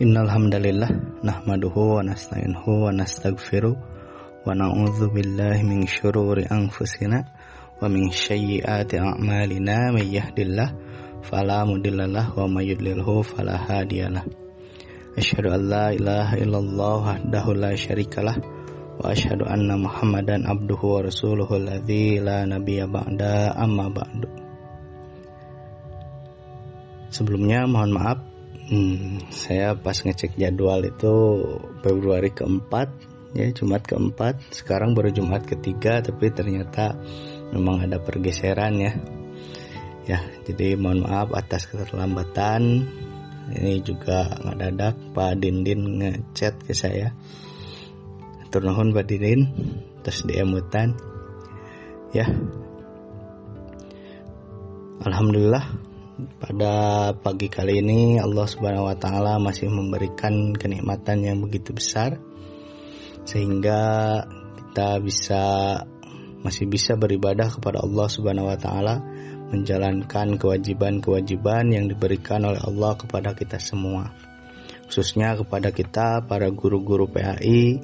Innal hamdalillah nahmaduhu wa nasta'inuhu wa nastaghfiruh wa na'udzu billahi min syururi anfusina wa min sayyiati a'malina may yahdillah fala mudhillalah wa may yudlilhu fala hadiyalah. Asyhadu an la ilaha illallah wahdahu la syarikalah wa asyhadu anna Muhammadan abduhu wa rasuluhu alladzi la nabiyya ba'da amma ba'du. Sebelumnya mohon maaf hmm, saya pas ngecek jadwal itu Februari keempat ya Jumat keempat. Sekarang baru Jumat ketiga tapi ternyata memang ada pergeseran ya. Ya jadi mohon maaf atas keterlambatan. Ini juga nggak dadak Pak Dindin ngechat ke saya. Turnuhun Pak Dindin. Terus diemutan ya. Alhamdulillah pada pagi kali ini Allah Subhanahu wa taala masih memberikan kenikmatan yang begitu besar sehingga kita bisa masih bisa beribadah kepada Allah Subhanahu wa taala menjalankan kewajiban-kewajiban yang diberikan oleh Allah kepada kita semua. Khususnya kepada kita para guru-guru PAI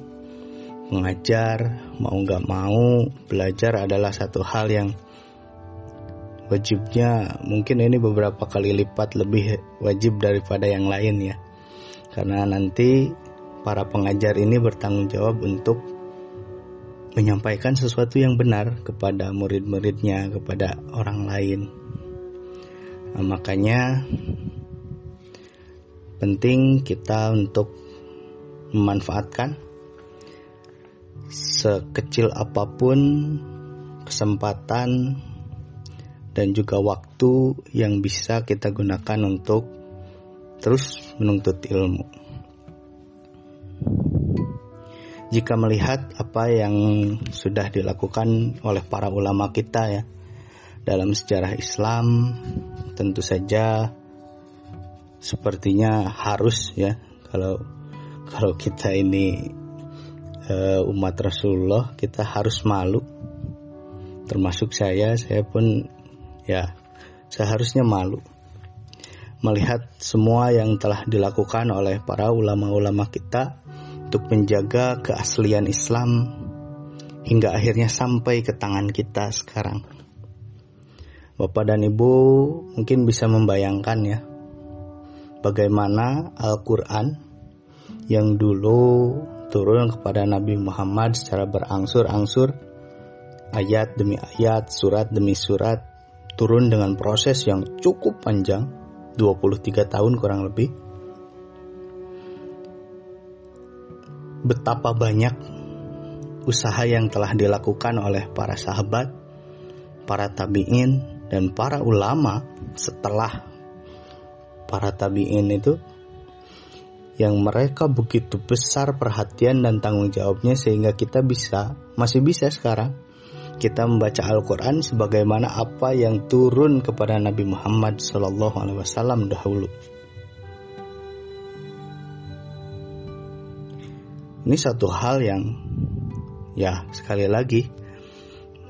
mengajar mau nggak mau belajar adalah satu hal yang wajibnya mungkin ini beberapa kali lipat lebih wajib daripada yang lain ya. Karena nanti para pengajar ini bertanggung jawab untuk menyampaikan sesuatu yang benar kepada murid-muridnya kepada orang lain. Nah, makanya penting kita untuk memanfaatkan sekecil apa pun kesempatan dan juga waktu yang bisa kita gunakan untuk terus menuntut ilmu. Jika melihat apa yang sudah dilakukan oleh para ulama kita ya dalam sejarah Islam, tentu saja sepertinya harus ya kalau kalau kita ini uh, umat Rasulullah kita harus malu termasuk saya saya pun ya seharusnya malu melihat semua yang telah dilakukan oleh para ulama-ulama kita untuk menjaga keaslian Islam hingga akhirnya sampai ke tangan kita sekarang. Bapak dan Ibu mungkin bisa membayangkan ya bagaimana Al-Qur'an yang dulu turun kepada Nabi Muhammad secara berangsur-angsur ayat demi ayat, surat demi surat turun dengan proses yang cukup panjang, 23 tahun kurang lebih. Betapa banyak usaha yang telah dilakukan oleh para sahabat, para tabi'in, dan para ulama setelah para tabi'in itu yang mereka begitu besar perhatian dan tanggung jawabnya sehingga kita bisa masih bisa sekarang kita membaca Al-Quran sebagaimana apa yang turun kepada Nabi Muhammad SAW dahulu. Ini satu hal yang ya sekali lagi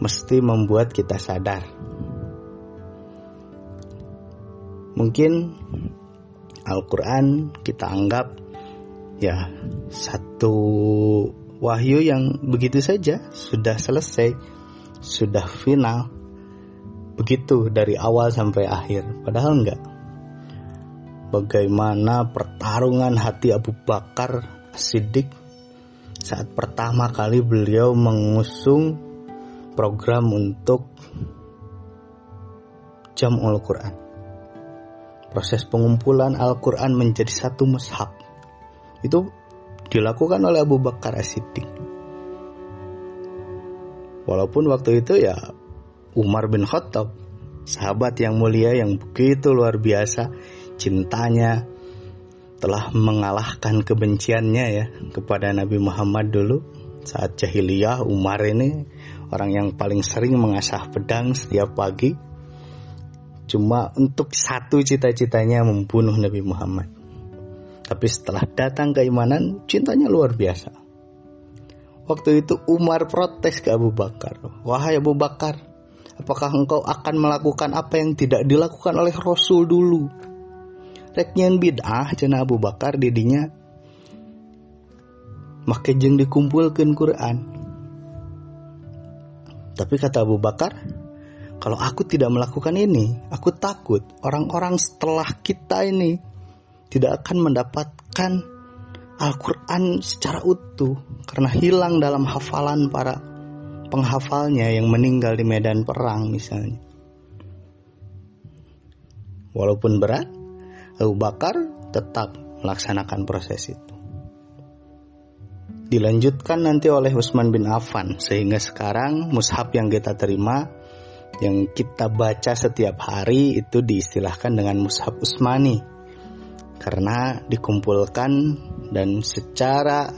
mesti membuat kita sadar. Mungkin Al-Quran kita anggap ya satu wahyu yang begitu saja sudah selesai sudah final begitu dari awal sampai akhir. Padahal enggak. Bagaimana pertarungan hati Abu Bakar Siddiq saat pertama kali beliau mengusung program untuk jam Al-Quran proses pengumpulan Al-Quran menjadi satu mushaf. Itu dilakukan oleh Abu Bakar As-Siddiq Walaupun waktu itu ya Umar bin Khattab, sahabat yang mulia yang begitu luar biasa cintanya telah mengalahkan kebenciannya ya kepada Nabi Muhammad dulu. Saat jahiliyah Umar ini orang yang paling sering mengasah pedang setiap pagi. Cuma untuk satu cita-citanya membunuh Nabi Muhammad. Tapi setelah datang keimanan cintanya luar biasa Waktu itu Umar protes ke Abu Bakar. Wahai Abu Bakar, apakah engkau akan melakukan apa yang tidak dilakukan oleh Rasul dulu? rek bid'ah cina Abu Bakar didinya make jeng dikumpulkan Quran tapi kata Abu Bakar kalau aku tidak melakukan ini aku takut orang-orang setelah kita ini tidak akan mendapatkan Al-Quran secara utuh karena hilang dalam hafalan para penghafalnya yang meninggal di medan perang misalnya. Walaupun berat, Abu Bakar tetap melaksanakan proses itu. Dilanjutkan nanti oleh Utsman bin Affan sehingga sekarang mushaf yang kita terima yang kita baca setiap hari itu diistilahkan dengan mushaf Utsmani karena dikumpulkan dan secara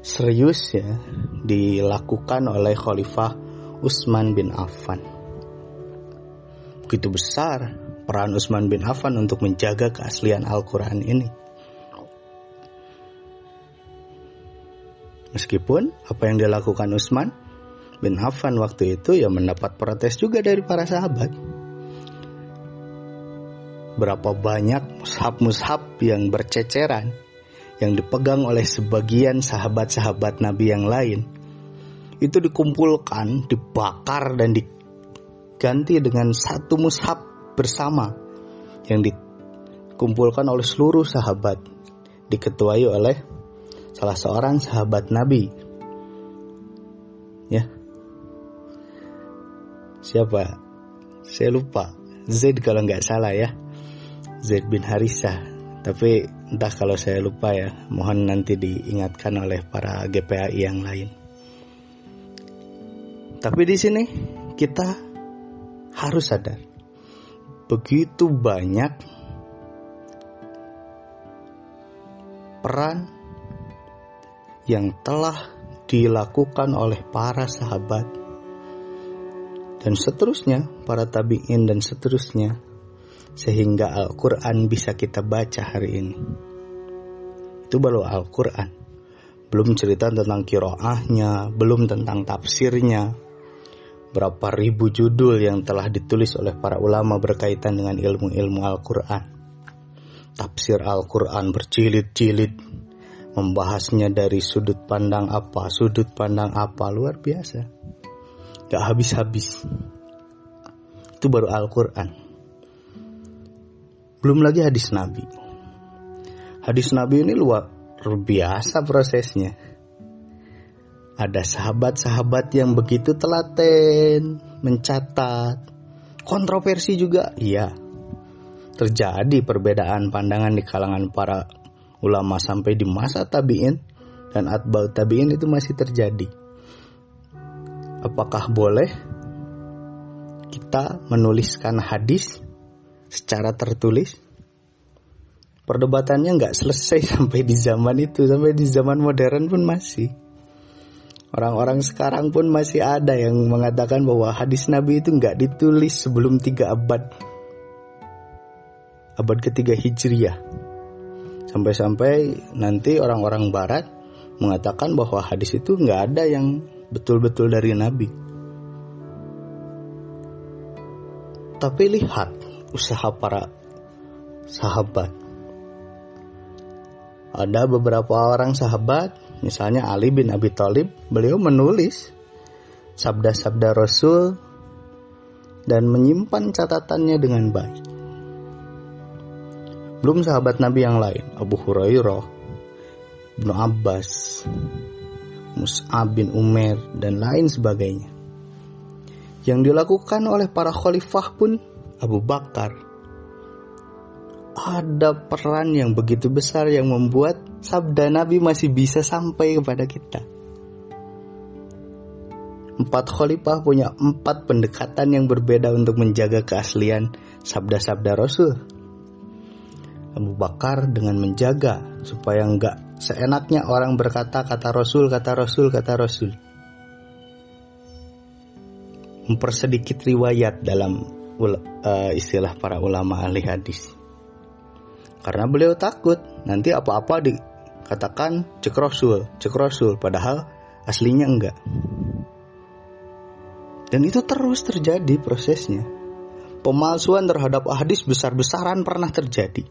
serius ya dilakukan oleh Khalifah Utsman bin Affan. Begitu besar peran Utsman bin Affan untuk menjaga keaslian Al-Quran ini. Meskipun apa yang dilakukan Utsman bin Affan waktu itu ya mendapat protes juga dari para sahabat. Berapa banyak mushaf-mushaf yang berceceran yang dipegang oleh sebagian sahabat-sahabat Nabi yang lain. Itu dikumpulkan, dibakar dan diganti dengan satu mushaf bersama yang dikumpulkan oleh seluruh sahabat diketuai oleh salah seorang sahabat Nabi. Ya. Siapa? Saya lupa. Zaid kalau nggak salah ya Zaid bin Harisah tapi entah kalau saya lupa ya mohon nanti diingatkan oleh para GPAI yang lain. Tapi di sini kita harus sadar begitu banyak peran yang telah dilakukan oleh para sahabat dan seterusnya para tabi'in dan seterusnya sehingga Al-Quran bisa kita baca hari ini itu baru Al-Quran belum cerita tentang kiroahnya belum tentang tafsirnya berapa ribu judul yang telah ditulis oleh para ulama berkaitan dengan ilmu-ilmu Al-Quran. Tafsir Al-Quran berjilid-jilid, membahasnya dari sudut pandang apa, sudut pandang apa, luar biasa. Gak habis-habis. Itu baru Al-Quran. Belum lagi hadis Nabi. Hadis Nabi ini luar biasa prosesnya ada sahabat-sahabat yang begitu telaten mencatat. Kontroversi juga, iya. Terjadi perbedaan pandangan di kalangan para ulama sampai di masa tabi'in dan atba'ut tabi'in itu masih terjadi. Apakah boleh kita menuliskan hadis secara tertulis? Perdebatannya nggak selesai sampai di zaman itu, sampai di zaman modern pun masih. Orang-orang sekarang pun masih ada yang mengatakan bahwa hadis Nabi itu nggak ditulis sebelum tiga abad. Abad ketiga Hijriyah. Sampai-sampai nanti orang-orang barat mengatakan bahwa hadis itu nggak ada yang betul-betul dari Nabi. Tapi lihat usaha para sahabat. Ada beberapa orang sahabat Misalnya Ali bin Abi Thalib, beliau menulis sabda-sabda Rasul dan menyimpan catatannya dengan baik. Belum sahabat Nabi yang lain, Abu Hurairah, Ibnu Abbas, Mus'ab bin Umar, dan lain sebagainya. Yang dilakukan oleh para khalifah pun Abu Bakar, ada peran yang begitu besar yang membuat sabda Nabi masih bisa sampai kepada kita. Empat khalifah punya empat pendekatan yang berbeda untuk menjaga keaslian sabda-sabda Rasul. Abu Bakar dengan menjaga supaya enggak seenaknya orang berkata kata Rasul, kata Rasul, kata Rasul. Mempersedikit riwayat dalam uh, istilah para ulama ahli hadis. Karena beliau takut nanti apa-apa dikatakan cek rasul, cek rasul, padahal aslinya enggak. Dan itu terus terjadi prosesnya. Pemalsuan terhadap hadis besar-besaran pernah terjadi.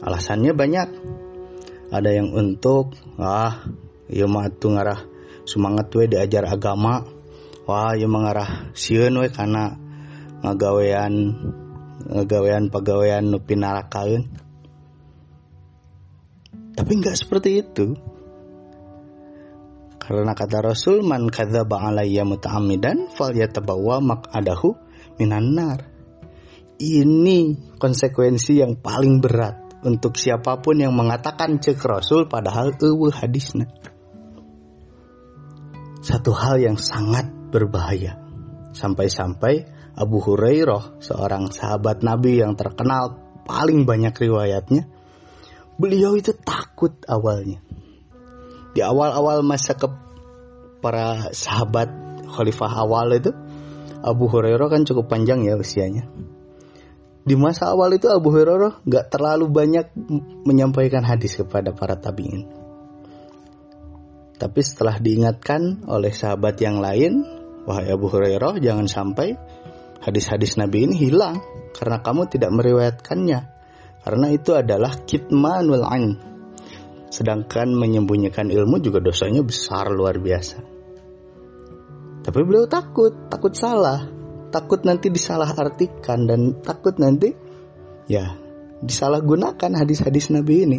Alasannya banyak. Ada yang untuk ah mah ngarah semangat we diajar agama. Wah, ieu mengarah sieun we kana ngagawean ngagawean pagawean nu pinarakaeun. Tapi nggak seperti itu. Karena kata Rasul man kadzaba alayya muta'ammidan falyatabawa maq'adahu minan nar. Ini konsekuensi yang paling berat untuk siapa pun yang mengatakan cek Rasul padahal eueuh hadisnya. Satu hal yang sangat berbahaya. Sampai-sampai Abu Hurairah, seorang sahabat Nabi yang terkenal paling banyak riwayatnya, beliau itu takut awalnya. Di awal-awal masa ke para sahabat khalifah awal itu, Abu Hurairah kan cukup panjang ya usianya. Di masa awal itu Abu Hurairah gak terlalu banyak menyampaikan hadis kepada para tabiin. Tapi setelah diingatkan oleh sahabat yang lain, wahai Abu Hurairah jangan sampai hadis-hadis Nabi ini hilang karena kamu tidak meriwayatkannya. Karena itu adalah kitmanul ain. Sedangkan menyembunyikan ilmu juga dosanya besar luar biasa. Tapi beliau takut, takut salah, takut nanti disalahartikan dan takut nanti ya disalahgunakan hadis-hadis Nabi ini.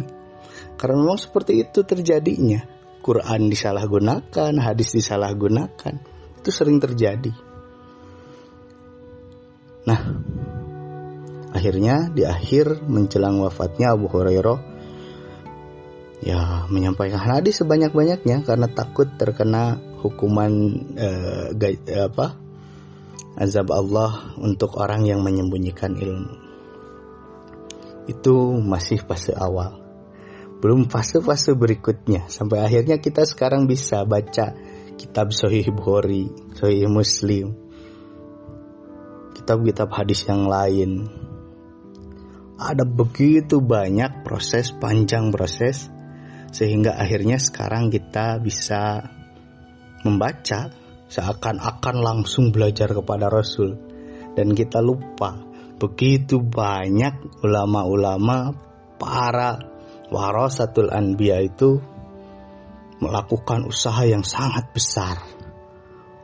Karena memang seperti itu terjadinya. Quran disalahgunakan, hadis disalahgunakan. Itu sering terjadi. Nah, akhirnya di akhir menjelang wafatnya Abu Hurairah ya menyampaikan hadis sebanyak-banyaknya karena takut terkena hukuman eh, apa azab Allah untuk orang yang menyembunyikan ilmu. Itu masih fase awal. Belum fase-fase berikutnya sampai akhirnya kita sekarang bisa baca kitab Sahih Bukhari, Sahih Muslim, kitab-kitab hadis yang lain. Ada begitu banyak proses panjang proses sehingga akhirnya sekarang kita bisa membaca seakan-akan langsung belajar kepada Rasul dan kita lupa begitu banyak ulama-ulama para warasatul anbiya itu melakukan usaha yang sangat besar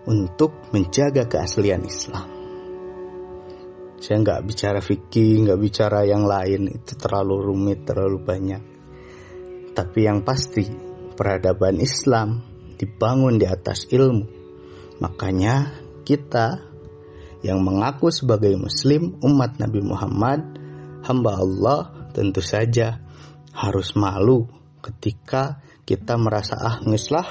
untuk menjaga keaslian Islam. Saya nggak bicara fikih, nggak bicara yang lain, itu terlalu rumit, terlalu banyak. Tapi yang pasti, peradaban Islam dibangun di atas ilmu. Makanya kita yang mengaku sebagai muslim umat Nabi Muhammad, hamba Allah tentu saja harus malu ketika kita merasa ah ngeslah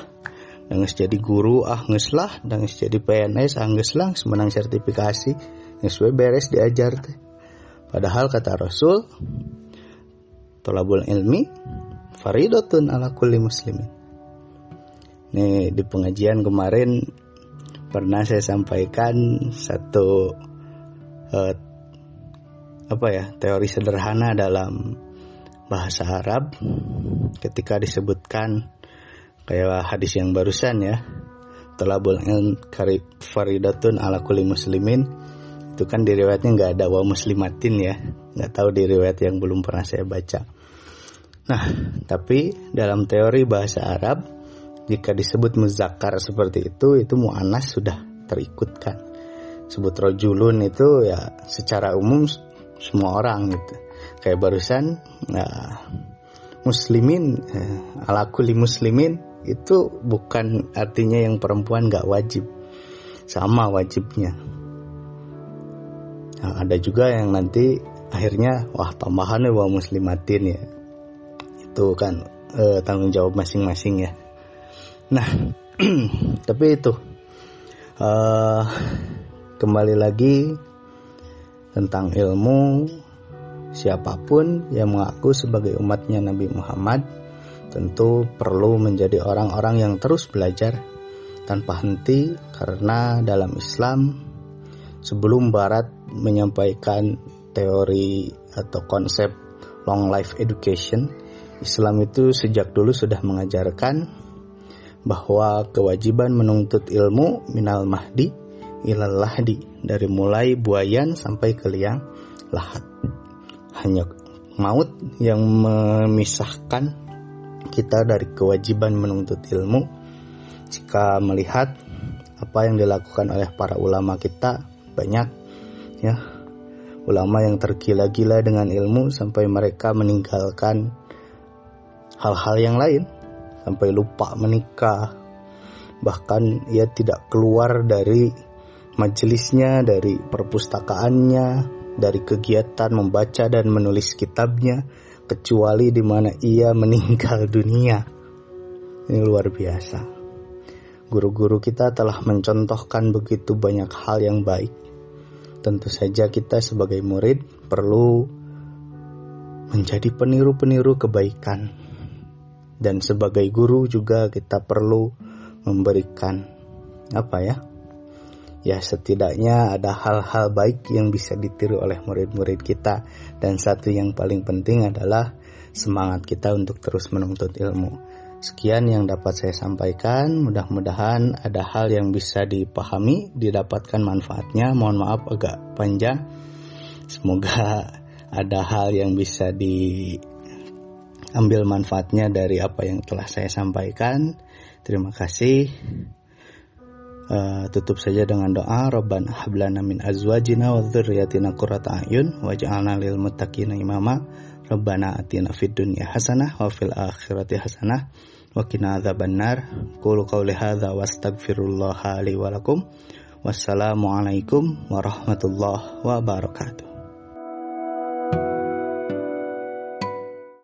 dan jadi guru ah ngeslah dan jadi PNS ah ngeslah semenang sertifikasi sesuai beres diajar teh. Padahal kata Rasul, tolabul ilmi faridotun ala kulli muslimin. Nih di pengajian kemarin pernah saya sampaikan satu uh, apa ya teori sederhana dalam bahasa Arab ketika disebutkan kayak hadis yang barusan ya. Tolabul ilm faridatun ala kulli muslimin. Itu kan di riwayatnya nggak ada wa muslimatin ya. Nggak tahu di riwayat yang belum pernah saya baca. Nah tapi dalam teori bahasa Arab jika disebut muzakkar seperti itu itu mu'anas sudah terikutkan sebut rojulun itu ya secara umum semua orang gitu kayak barusan nah, muslimin eh, ala kulli muslimin itu bukan artinya yang perempuan nggak wajib sama wajibnya Nah, ada juga yang nanti akhirnya wah tambahannya bahwa muslimatin ya. Itu kan eh, tanggung jawab masing-masing ya. Nah, tapi itu uh, kembali lagi tentang ilmu siapa pun yang mengaku sebagai umatnya Nabi Muhammad tentu perlu menjadi orang-orang yang terus belajar tanpa henti karena dalam Islam sebelum Barat menyampaikan teori atau konsep long life education, Islam itu sejak dulu sudah mengajarkan bahwa kewajiban menuntut ilmu minal mahdi ilal lahdi dari mulai buayan sampai ke liang lahat. Hanya maut yang memisahkan kita dari kewajiban menuntut ilmu. Jika melihat apa yang dilakukan oleh para ulama kita banyak ya. Ulama yang tergila-gila dengan ilmu sampai mereka meninggalkan hal-hal yang lain sampai lupa menikah. Bahkan ia tidak keluar dari majelisnya dari perpustakaannya dari kegiatan membaca dan menulis kitabnya kecuali di mana ia meninggal dunia ini luar biasa guru-guru kita telah mencontohkan begitu banyak hal yang baik tentu saja kita sebagai murid perlu menjadi peniru-peniru kebaikan. Dan sebagai guru juga kita perlu memberikan apa ya? Ya setidaknya ada hal-hal baik yang bisa ditiru oleh murid-murid kita dan satu yang paling penting adalah semangat kita untuk terus menuntut ilmu. Sekian yang dapat saya sampaikan. Mudah-mudahan ada hal yang bisa dipahami, didapatkan manfaatnya. Mohon maaf agak panjang. Semoga ada hal yang bisa diambil manfaatnya dari apa yang telah saya sampaikan. Terima kasih. Uh, tutup saja dengan doa Rabbana hablana min azwajina wa dzurriyyatina qurrata a'yun waj'alna lil muttaqina imama Rabbana atina fid dunya hasanah wa fil akhirati hasanah wa qina adzabannar. Qulu qawli hadza wastaghfirullaha li wa lakum. Wassalamu alaikum warahmatullahi wabarakatuh.